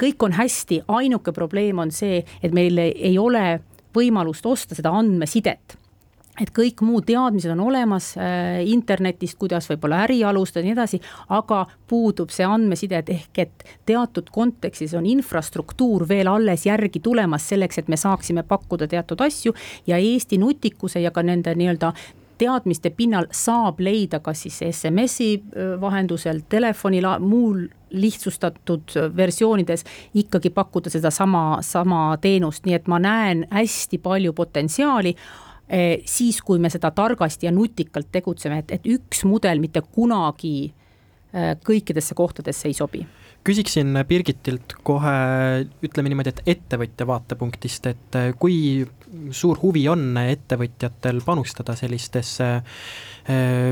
kõik on hästi, ainuke probleem on see, et meil ei ole võimalust osta seda andmesidet et kõik muud teadmised on olemas äh, internetist, kuidas võib-olla äri alustada ja nii edasi, aga puudub see andmeside, ehk et teatud kontekstis on infrastruktuur veel alles järgi tulemas selleks, et me saaksime pakkuda teatud asju ja Eesti nutikuse ja ka nende nii-öelda teadmiste pinnal saab leida kas siis SMS-i äh, vahendusel, telefoni, muul lihtsustatud versioonides ikkagi pakkuda sedasama, sama teenust, nii et ma näen hästi palju potentsiaali siis, kui me seda targasti ja nutikalt tegutseme, et, et üks mudel mitte kunagi eh, kõikidesse kohtadesse ei sobi. küsiksin Birgitilt kohe, ütleme niimoodi, et ettevõtja vaatepunktist, et eh, kui suur huvi on ettevõtjatel panustada sellistesse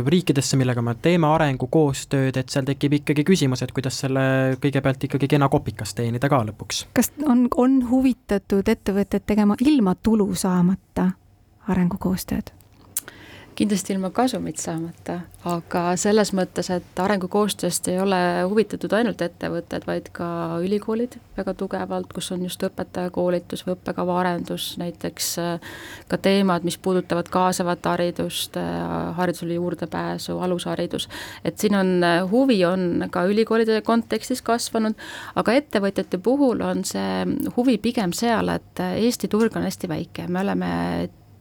riikidesse, millega me teeme arengukoostööd, et seal tekib ikkagi küsimus, et kuidas selle kõigepealt ikkagi kena kopikas teenida ka lõpuks. kas on, on huvitatud ettevõtted tegema ilma tulu saamata arengukoostööd? kindlasti ilma kasumit saamata, aga selles mõttes, et arengukoostööst ei ole huvitatud ainult ettevõtted, vaid ka ülikoolid väga tugevalt, kus on just õpetajakoolitus või õppekava arendus, näiteks äh, ka teemad, mis puudutavad kaasavat haridust, äh, haridusele juurdepääsu, alusharidus, et siin on, äh, huvi on ka ülikoolide kontekstis kasvanud, aga ettevõtjate puhul on see huvi pigem seal, et Eesti turg on hästi väike, me oleme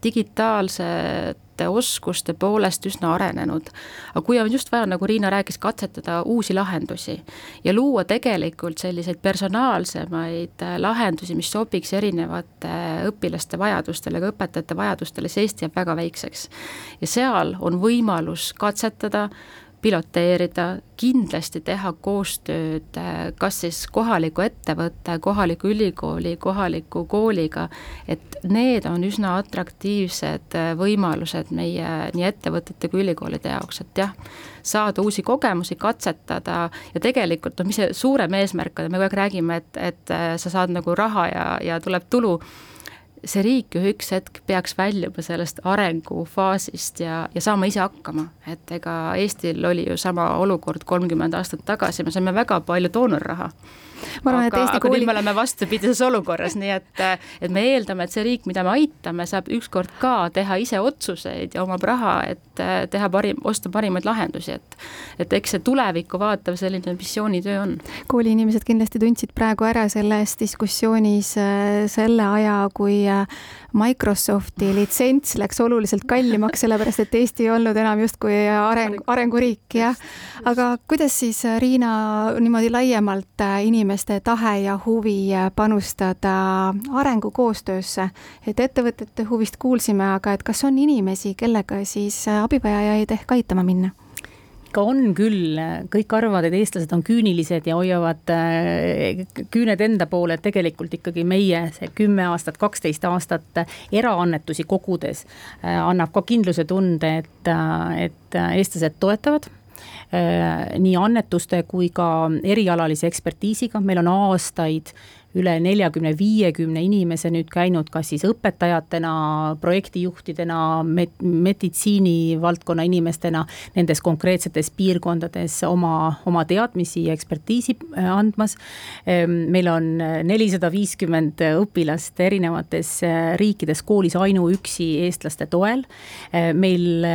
digitaalsete oskuste poolest üsna arenenud. aga kui on just vaja, nagu Riina rääkis, katsetada uusi lahendusi ja luua tegelikult selliseid personaalsemaid äh, lahendusi, mis sobiks erinevate õpilaste vajadustele, ka õpetajate vajadustele, siis Eesti jääb väga väikseks. ja seal on võimalus katsetada, piloteerida, kindlasti teha koostööd äh, kas siis kohaliku ettevõtte, kohaliku ülikooli, kohaliku kooliga, et need on üsna atraktiivsed äh, võimalused meie nii ettevõtete kui ülikoolide jaoks, et jah, saada uusi kogemusi, katsetada ja tegelikult noh, mis see suurem eesmärk on, me kogu aeg räägime, et, et äh, sa saad nagu raha ja, ja tuleb tulu see riik ju üks hetk peaks väljuma sellest arengufaasist ja, ja saama ise hakkama, et ega Eestil oli ju sama olukord kolmkümmend aastat tagasi, me saime väga palju doonorraha ma arvan, et Eesti kooli. me oleme vastupidises olukorras, nii et, et me eeldame, et see riik, mida me aitame, saab ükskord ka teha ise otsuseid ja omab raha, et teha parim, osta parimaid lahendusi, et et eks see tulevikku vaatav selline missioonitöö on. kooli inimesed kindlasti tundsid praegu ära selles diskussioonis äh, selle aja, kui äh, Microsofti litsents läks oluliselt kallimaks, sellepärast et Eesti ei olnud enam justkui areng, arenguriik, jah. aga kuidas siis, Riina, niimoodi laiemalt inimeste tahe ja huvi panustada arengukoostöösse, et ettevõtete huvist kuulsime, aga et kas on inimesi, kellega siis abivajajaid ehk aitama minna? ikka on küll, kõik arvavad, et eestlased on küünilised ja hoiavad äh, küüned enda poole, et tegelikult ikkagi meie see kümme aastat, kaksteist aastat eraannetusi kogudes äh, annab ka kindluse tunde, et, äh, et eestlased toetavad nii annetuste kui ka erialalise ekspertiisiga, meil on aastaid üle neljakümne, viiekümne inimese nüüd käinud kas siis õpetajatena, projektijuhtidena, med-, meditsiinivaldkonna inimestena nendes konkreetsetes piirkondades oma, oma teadmisi ja ekspertiisi äh, andmas. Ehm, meil on nelisada viiskümmend õpilast erinevates äh, riikides koolis ainuüksi eestlaste toel. Äh, meil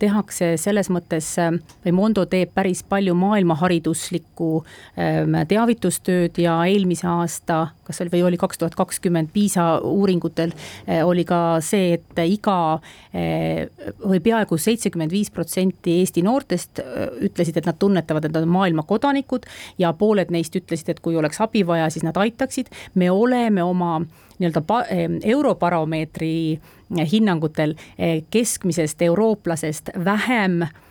tehakse selles mõttes, või Mondo teeb päris palju maailmahariduslikku ähm, teavitustööd ja eelmise aasta kas oli või oli kaks tuhat kakskümmend PISA uuringutel eh, oli ka see, et iga eh, või peaaegu seitsekümmend viis protsenti Eesti noortest eh, ütlesid, et nad tunnetavad, et nad on maailma kodanikud ja pooled neist ütlesid, et kui oleks abi vaja, siis nad aitaksid. me oleme oma nii-öelda Eurobaromeetri hinnangutel keskmisest eurooplasest vähem Eh,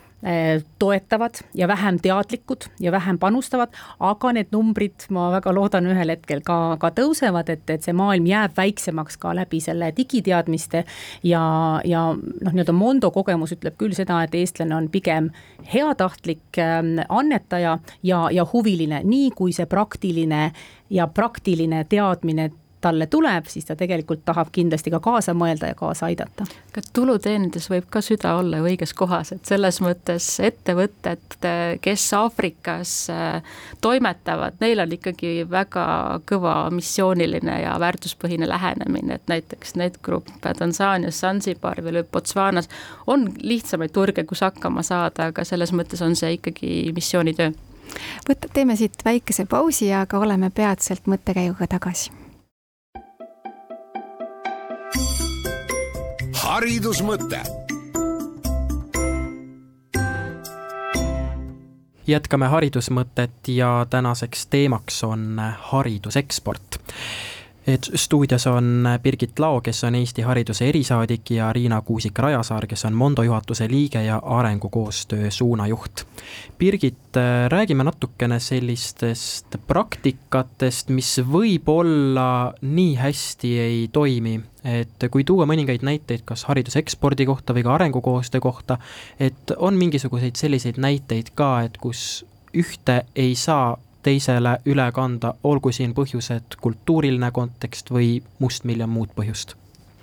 toetavad ja vähem teadlikud ja vähem panustavad, aga need numbrid, ma väga loodan, ühel hetkel ka, ka tõusevad, et, et see maailm jääb väiksemaks ka läbi selle digiteadmiste ja, ja noh, nii-öelda Mondo kogemus ütleb küll seda, et eestlane on pigem heatahtlik ähm, annetaja ja, ja huviline, nii kui see praktiline ja praktiline teadmine talle tuleb, siis ta tegelikult tahab kindlasti ka kaasa mõelda ja kaasa aidata. ka tulu teenides võib ka süda olla õiges kohas, et selles mõttes ettevõtted, kes Aafrikas äh, toimetavad, neil on ikkagi väga kõva missiooniline ja väärtuspõhine lähenemine, et näiteks Netgroup Tansaanias, Zanzibaril või Botswanas on lihtsamaid turge, kus hakkama saada, aga selles mõttes on see ikkagi missioonitöö võta, teeme siit väikese pausi, aga oleme peatselt mõttekäiguga tagasi haridusmõte. jätkame haridusmõtet ja tänaseks teemaks on hariduseksport et stuudios on Birgit Lao, kes on Eesti hariduse erisaadik ja Riina Kuusik-Rajasaar, kes on Mondo juhatuse liige ja arengukoostöö suunajuht. Birgit, räägime natukene sellistest praktikatest, mis võib-olla nii hästi ei toimi, et kui tuua mõningaid näiteid kas haridusekspordi kohta või ka arengukoostöö kohta, et on mingisuguseid selliseid näiteid ka, et kus ühte ei saa teisele üle kanda, olgu siin põhjused kultuuriline kontekst või mustmiljon muud põhjust.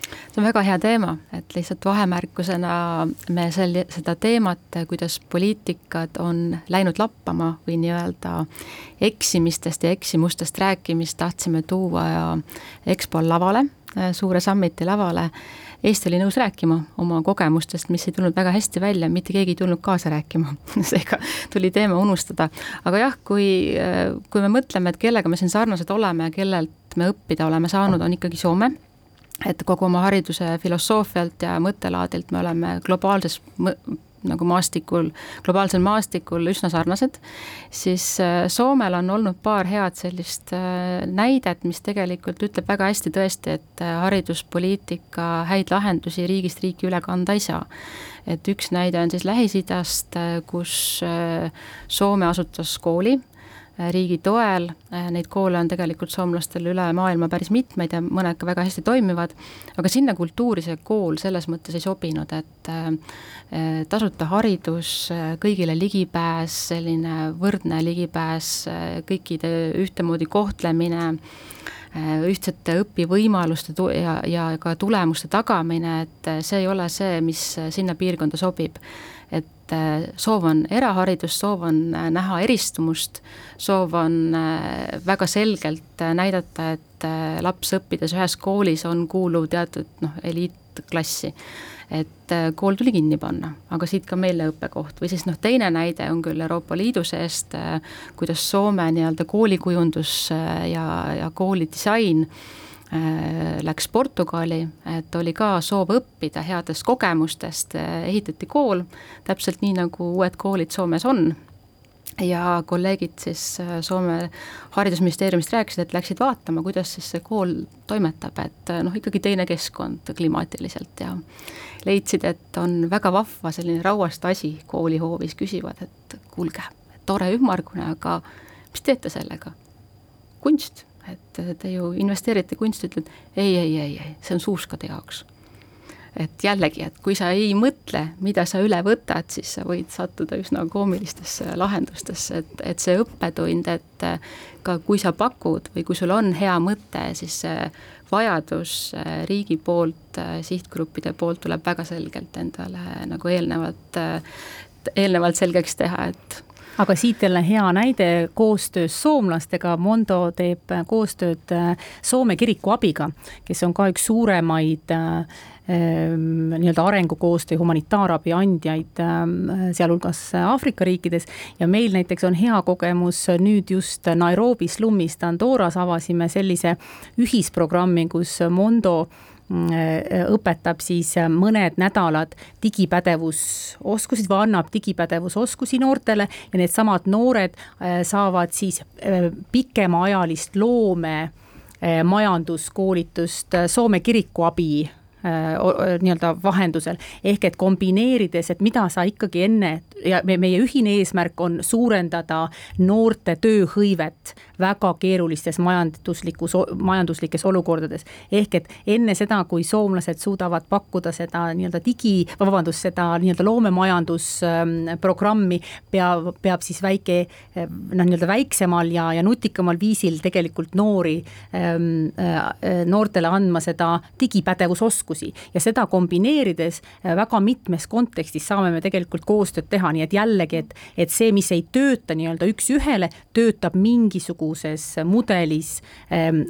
See on väga hea teema, et lihtsalt vahemärkusena me sel-, seda teemat, kuidas poliitikad on läinud lappama või nii-öelda eksimistest ja eksimustest rääkimist tahtsime tuua EXPO lavale, suure summiti lavale Eesti oli nõus rääkima oma kogemustest, mis ei tulnud väga hästi välja, mitte keegi ei tulnud kaasa rääkima seega tuli teema unustada. aga jah, kui, kui me mõtleme, et kellega me siin sarnased oleme ja kellelt me õppida oleme saanud, on ikkagi Soome et kogu oma hariduse filosoofialt ja mõttelaadilt me oleme globaalses nagu maastikul, globaalsel maastikul üsna sarnased, siis äh, Soomel on olnud paar head sellist äh, näidet, mis tegelikult ütleb väga hästi tõesti, et äh, hariduspoliitika häid lahendusi riigist riiki üle kanda ei saa. et üks näide on siis Lähis-Idast, kus Soome asutas kooli, riigi toel, äh, neid koole on tegelikult soomlastel üle maailma päris mitmeid ja mõned ka väga hästi toimivad, aga sinna kultuuri see kool selles mõttes ei sobinud, et äh, tasuta haridus, kõigile ligipääs, selline võrdne ligipääs, kõikide ühtemoodi kohtlemine, ühtsete õpivõimaluste ja, ja ka tulemuste tagamine, et see ei ole see, mis sinna piirkonda sobib et äh, soov on eraharidust, soov on äh, näha eristumust, soov on äh, väga selgelt näidata, et laps õppides ühes koolis on kuuluv teatud noh, eliitklassi. et kool tuli kinni panna, aga siit ka meeleõppekoht või siis noh, teine näide on küll Euroopa Liidu seest, kuidas Soome nii-öelda koolikujundus ja, ja koolidisain läks Portugali, et oli ka soov õppida headest kogemustest, äh, ehitati kool, täpselt nii, nagu uued koolid Soomes on, ja kolleegid siis äh, Soome haridusministeeriumist rääkisid, et läksid vaatama, kuidas siis see kool toimetab, et noh, ikkagi teine keskkond klimaatiliselt ja leidsid, et on väga vahva selline rauast asi koolihoovis, küsivad, et kuulge, tore ümmargune, aga mis teete sellega? kunst et te ju investeerite kunsti, ütled ei, ei, ei, ei, see on suuskade jaoks. et jällegi, et kui sa ei mõtle, mida sa üle võtad, siis sa võid sattuda üsna koomilistesse lahendustesse, et, et see õppetund, et ka kui sa pakud või kui sul on hea mõte, siis see vajadus riigi poolt, sihtgruppide poolt tuleb väga selgelt endale nagu eelnevalt, eelnevalt selgeks teha, et aga siit jälle hea näide koostöös soomlastega, Mondo teeb koostööd äh, Soome kiriku abiga, kes on ka üks suuremaid äh, ähm, nii-öelda arengukoostöö humanitaarabi andjaid, ähm, sealhulgas Aafrika riikides. ja meil näiteks on hea kogemus nüüd just Nairobi slummis Dandoras avasime sellise ühisprogrammi, kus Mondo Äh, õpetab siis äh, mõned nädalad digipädevusoskusid või annab digipädevusoskusi noortele ja needsamad noored äh, saavad siis pikemaajalist loome majanduskoolitust Soome kiriku abi nii-öelda vahendusel. ehk et kombineerides, et mida sa ikkagi enne ja meie ühine eesmärk on suurendada noorte tööhõivet väga keerulistes majanduslikus, majanduslikes olukordades. ehk et enne seda, kui soomlased suudavad pakkuda seda nii-öelda digi, vabandust, seda nii-öelda loomemajandusprogrammi, peab, peab siis väike noh, nii-öelda väiksemal ja, ja nutikamal viisil tegelikult noori, ähm, äh, noortele andma seda digipädevusoskusi ja seda kombineerides äh, väga mitmes kontekstis saame me tegelikult koostööd teha, nii et jällegi, et, et see, mis ei tööta nii-öelda üks-ühele, töötab mingisuguses mudelis ähm,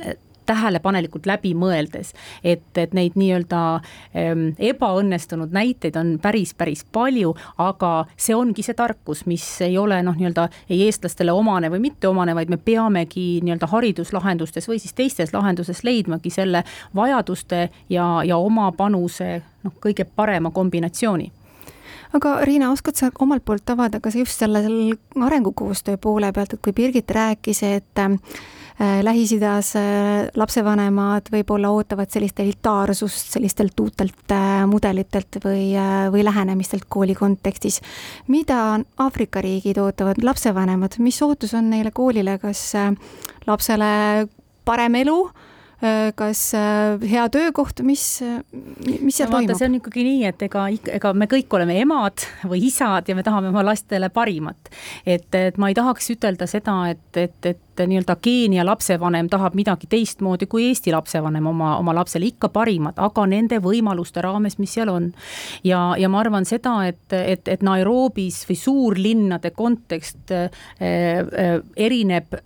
tähelepanelikult läbi mõeldes. et, et neid nii-öelda ähm, ebaõnnestunud näiteid on päris, päris palju, aga see ongi see tarkus, mis ei ole noh, nii-öelda ei eestlastele omane või mitteomane, vaid me peamegi nii-öelda hariduslahendustes või siis teistes lahendustes leidmagi selle vajaduste ja, ja oma panuse noh, kõige parema kombinatsiooni aga Riina, oskad sa omalt poolt avada ka just selle, arengukoostöö poole pealt, et kui Birgit rääkis, et äh, Lähis-Idas äh, lapsevanemad võib-olla ootavad sellist elitaarsust sellistelt uutelt äh, mudelitelt või, või lähenemistelt kooli kontekstis. mida Aafrika riigid ootavad, lapsevanemad, mis ootus on neile koolile, kas lapsele parem elu kas äh, hea töökoht, mis, mis seal no, toimub? see on ikkagi nii, et ega, ega me kõik oleme emad või isad ja me tahame oma lastele parimat. et, et ma ei tahaks ütelda seda, et, et, et nii-öelda Keenia lapsevanem tahab midagi teistmoodi kui Eesti lapsevanem oma, oma lapsele, ikka parimat, aga nende võimaluste raames, mis seal on. ja, ja ma arvan seda, et, et, et Nairobis või suurlinnade kontekst äh, äh, erineb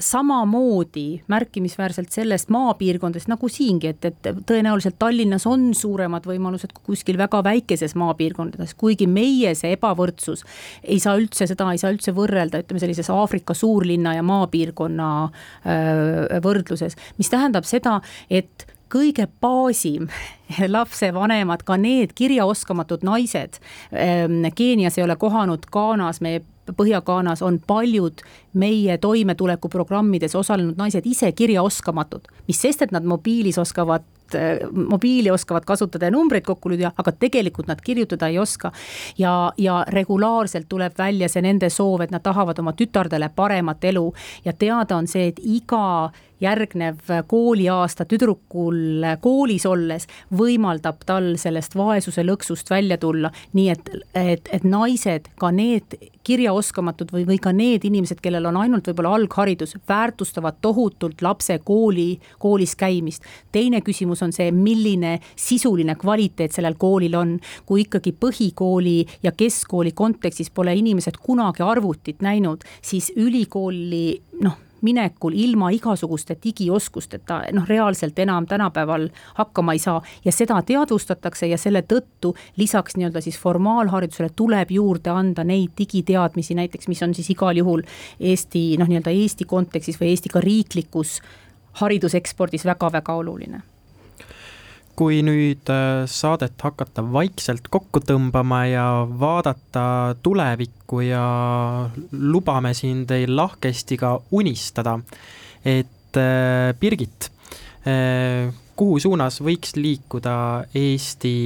samamoodi märkimisväärselt sellest maapiirkondadest nagu siingi, et, et tõenäoliselt Tallinnas on suuremad võimalused kui kuskil väga väikeses maapiirkondades, kuigi meie see ebavõrdsus ei saa üldse, seda ei saa üldse võrrelda, ütleme sellises Aafrika suurlinna ja maapiirkonna öö, võrdluses, mis tähendab seda, et kõige baasim lapsevanemad, ka need kirjaoskamatud naised. Keenias ei ole kohanud, Ghanas, meie Põhja-Ghanas on paljud meie toimetulekuprogrammides osalenud naised ise kirjaoskamatud, mis sest, et nad mobiilis oskavad mobiili oskavad kasutada ja numbreid kokku lüüa, aga tegelikult nad kirjutada ei oska. ja, ja regulaarselt tuleb välja see nende soov, et nad tahavad oma tütardele paremat elu ja teada on see, et iga järgnev kooliaasta tüdrukul koolis olles võimaldab tal sellest vaesuse lõksust välja tulla, nii et, et, et naised, ka need kirjaoskamatud või, või ka need inimesed, kellel on ainult võib-olla algharidus, väärtustavad tohutult lapse kooli, koolis käimist. teine küsimus on see, milline sisuline kvaliteet sellel koolil on. kui ikkagi põhikooli ja keskkooli kontekstis pole inimesed kunagi arvutit näinud, siis ülikooli noh minekul ilma igasuguste digioskusteta noh, reaalselt enam tänapäeval hakkama ei saa. Ja seda teadvustatakse ja selle tõttu lisaks nii-öelda siis formaalharidusele tuleb juurde anda neid digiteadmisi näiteks, mis on siis igal juhul Eesti noh, nii-öelda Eesti kontekstis või Eesti ka riiklikus haridusekspordis väga-väga oluline kui nüüd äh, saadet hakata vaikselt kokku tõmbama ja vaadata tulevikku ja lubame siin teil lahkesti ka unistada, et äh, Birgit, äh, kuhu suunas võiks liikuda Eesti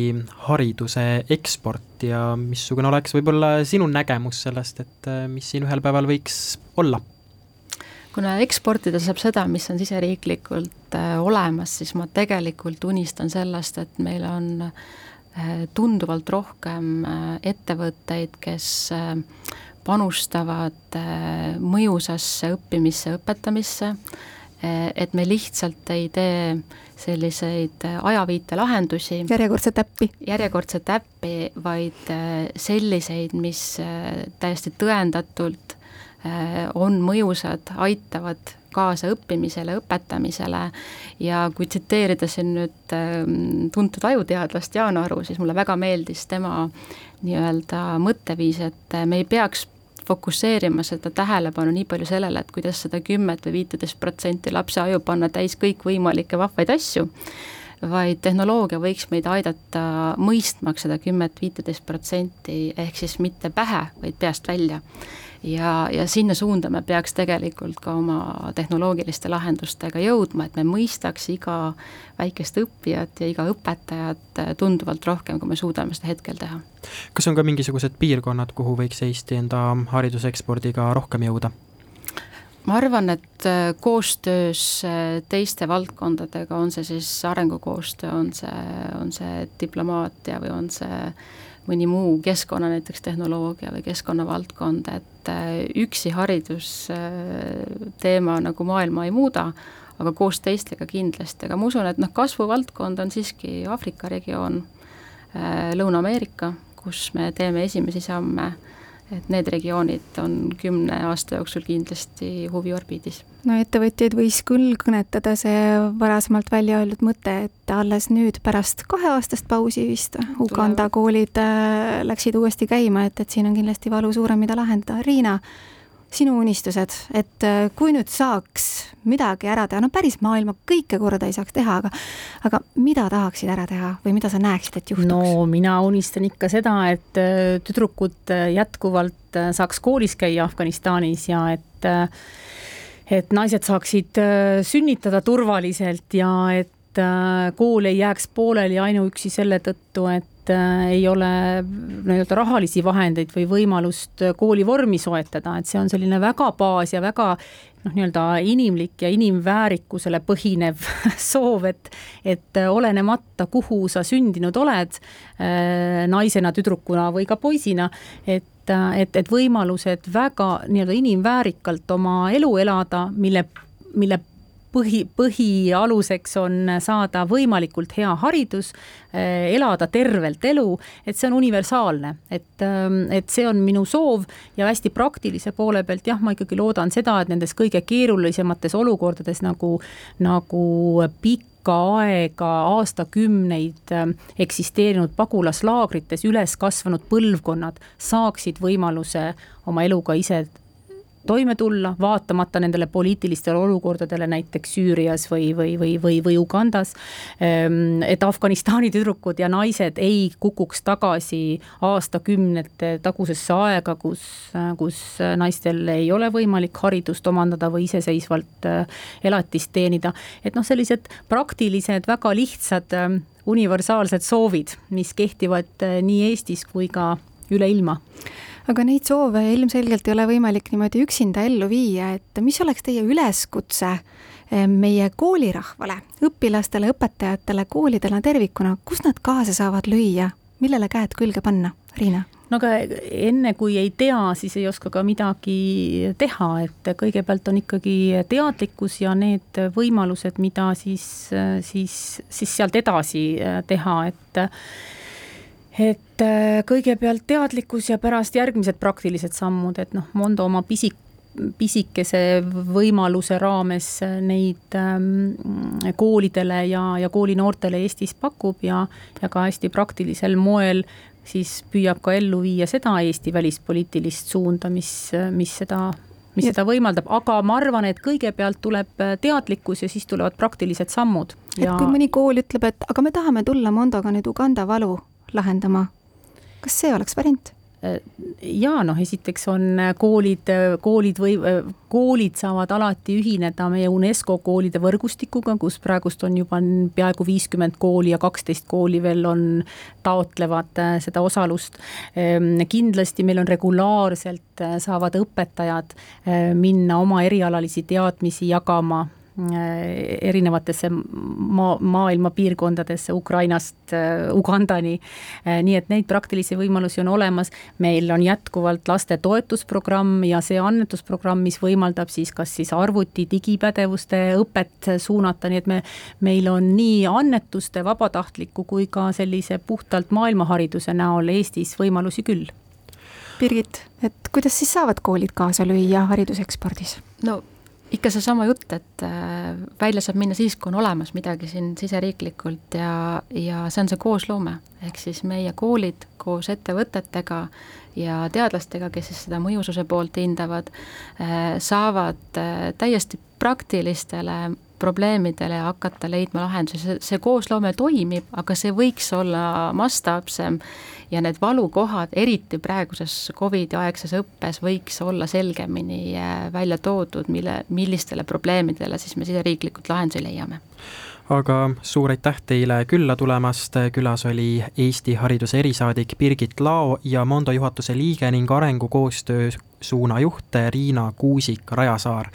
hariduse eksport ja missugune oleks võib-olla sinu nägemus sellest, et mis siin ühel päeval võiks olla? Kuna eksportida saab seda, mis on siseriiklikult äh, olemas, siis ma tegelikult unistan sellest, et meil on äh, tunduvalt rohkem äh, ettevõtteid, kes panustavad mõjusasse õppimisse, õpetamisse, et me lihtsalt ei tee selliseid ajaviitelahendusi. järjekordset äppi. järjekordset äppi, vaid selliseid, mis täiesti tõendatult on mõjusad, aitavad kaasa õppimisele, õpetamisele. Ja kui tsiteerida siin nüüd ähm, tuntud ajuteadlast Jaan Aru, siis mulle väga meeldis tema nii-öelda mõtteviis, et me ei peaks fokusseerima seda tähelepanu nii palju sellele, et kuidas seda kümmet või viiteist protsenti lapse aju panna täis kõikvõimalikke vahvaid asju, vaid tehnoloogia võiks meid aidata mõistmaks seda kümmet-viiteist protsenti, ehk siis mitte pähe, vaid peast välja ja, ja sinna suunda me peaks tegelikult ka oma tehnoloogiliste lahendustega jõudma, et me mõistaks iga väikest õppijat ja iga õpetajat tunduvalt rohkem, kui me suudame seda hetkel teha. kas on ka mingisugused piirkonnad, kuhu võiks Eesti enda haridusekspordiga rohkem jõuda? ma arvan, et äh, koostöös äh, teiste valdkondadega, on see siis arengukoostöö, on see, on see diplomaatia või on see mõni muu keskkonna, näiteks tehnoloogia või keskkonnavaldkond, et äh, üksi haridusteema äh, nagu maailma ei muuda, aga koos teistega kindlasti, aga ma usun, et noh, kasvuvaldkond on siiski Aafrika regioon, äh, Lõuna-Ameerika, kus me teeme esimesi samme et need regioonid on kümne aasta jooksul kindlasti huviorbiidis. no ettevõtjaid võis küll kõnetada see varasemalt välja öeldud mõte, et alles nüüd pärast kaheaastast pausi vist Uganda koolid äh, läksid uuesti käima, et, et siin on kindlasti valu suurem, mida lahendada. Riina, sinu unistused, et äh, kui nüüd saaks midagi ära teha, no päris maailma kõike korda ei saaks teha, aga aga mida tahaksid ära teha või mida sa näeksid, et juhtuks? no mina unistan ikka seda, et äh, tüdrukud äh, jätkuvalt saaks koolis käia Afganistanis ja et et naised saaksid sünnitada turvaliselt ja et kool ei jääks pooleli ainuüksi selle tõttu, et et äh, ei ole nii-öelda rahalisi vahendeid või võimalust koolivormi soetada, et see on selline väga baas ja väga noh, nii-öelda inimlik ja inimväärikusele põhinev soov, et, et olenemata, kuhu sa sündinud oled, äh, naisena, tüdrukuna või ka poisina, et et, et võimalused väga nii-öelda inimväärikalt oma elu elada, mille, mille põhi, põhialuseks on saada võimalikult hea haridus, eh, elada tervelt elu, et see on universaalne, et, ähm, et see on minu soov ja hästi praktilise poole pealt jah, ma ikkagi loodan seda, et nendes kõige keerulisemates olukordades nagu, nagu pikk pikka aega, aastakümneid ähm, eksisteerinud pagulaslaagrites üles kasvanud põlvkonnad saaksid võimaluse oma eluga ise toime tulla, vaatamata nendele poliitilistele olukordadele näiteks Süürias või, või, või, või, või Ugandas. Ehm, et Afganistani tüdrukud ja naised ei kukuks tagasi aastakümnete tagusesse aega, kus, kus naistel ei ole võimalik haridust omandada või iseseisvalt äh, elatist teenida. et noh, sellised praktilised, väga lihtsad äh, universaalsed soovid, mis kehtivad äh, nii Eestis kui ka üle ilma. Aga neid soove ilmselgelt ei ole võimalik niimoodi üksinda ellu viia, et mis oleks teie üleskutse eh, meie koolirahvale, õpilastele, õpetajatele, koolidele tervikuna, kus nad kaasa saavad lüüa, millele käed külge panna, Riina? no aga enne, kui ei tea, siis ei oska ka midagi teha, et kõigepealt on ikkagi teadlikkus ja need võimalused, mida siis, siis, siis sealt edasi teha, et et äh, kõigepealt teadlikkus ja pärast järgmised praktilised sammud, et noh, Mondo oma pisik, pisikese võimaluse raames neid ähm, koolidele ja, ja koolinoortele Eestis pakub ja, ja ka hästi praktilisel moel siis püüab ka ellu viia seda Eesti välispoliitilist suunda, mis, mis seda mis ja. seda võimaldab, aga ma arvan, et kõigepealt tuleb teadlikkus ja siis tulevad praktilised sammud. et kui mõni kool ütleb, et aga me tahame tulla Mondoga nüüd Uganda valu lahendama. kas see oleks variant? ja noh, esiteks on koolid, koolid või koolid saavad alati ühineda meie UNESCO koolide võrgustikuga, kus praegust on juba peaaegu viiskümmend kooli ja kaksteist kooli veel on, taotlevad äh, seda osalust. Ehm, kindlasti meil on regulaarselt, äh, saavad õpetajad äh, minna oma erialalisi teadmisi jagama Äh, erinevatesse maa, maailma piirkondadesse, Ukrainast äh, Ugandani. Äh, nii et neid praktilisi võimalusi on olemas, meil on jätkuvalt laste toetusprogramm ja see annetusprogramm, mis võimaldab siis kas siis arvuti, digipädevuste õpet suunata, nii et me, meil on nii annetuste, vabatahtliku kui ka sellise puhtalt maailmahariduse näol Eestis võimalusi küll Birgit, et kuidas siis saavad koolid kaasa lüüa haridusekspordis? no ikka seesama jutt, et äh, välja saab minna siis, kui on olemas midagi siin siseriiklikult ja, ja see on see koosloome. ehk siis meie koolid koos ettevõtetega ja teadlastega, kes siis seda mõjususe poolt hindavad, äh, saavad äh, täiesti praktilistele probleemidele hakata leidma lahendusi, see, see koosloome toimib, aga see võiks olla mastaapsem ja need valukohad, eriti praeguses Covidi aegses õppes, võiks olla selgemini äh, välja toodud, mille, millistele probleemidele siis me siseriiklikult lahendusi leiame aga suur aitäh teile külla tulemast, külas oli Eesti hariduse erisaadik Birgit Lao ja Mondo juhatuse liige ning arengukoostöö suunajuht Riina Kuusik-Rajasaar.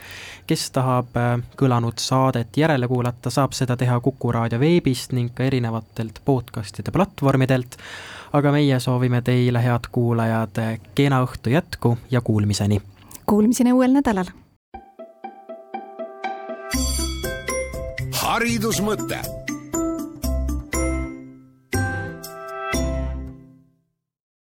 kes tahab äh, kõlanud saadet järele kuulata, saab seda teha Kuku raadio veebist ning ka erinevatelt podcastide platvormidelt. Aga meie soovime teile, head kuulajad, kena õhtu jätku ja kuulmiseni. Kuulmiseni uuel nädalal haridusmõte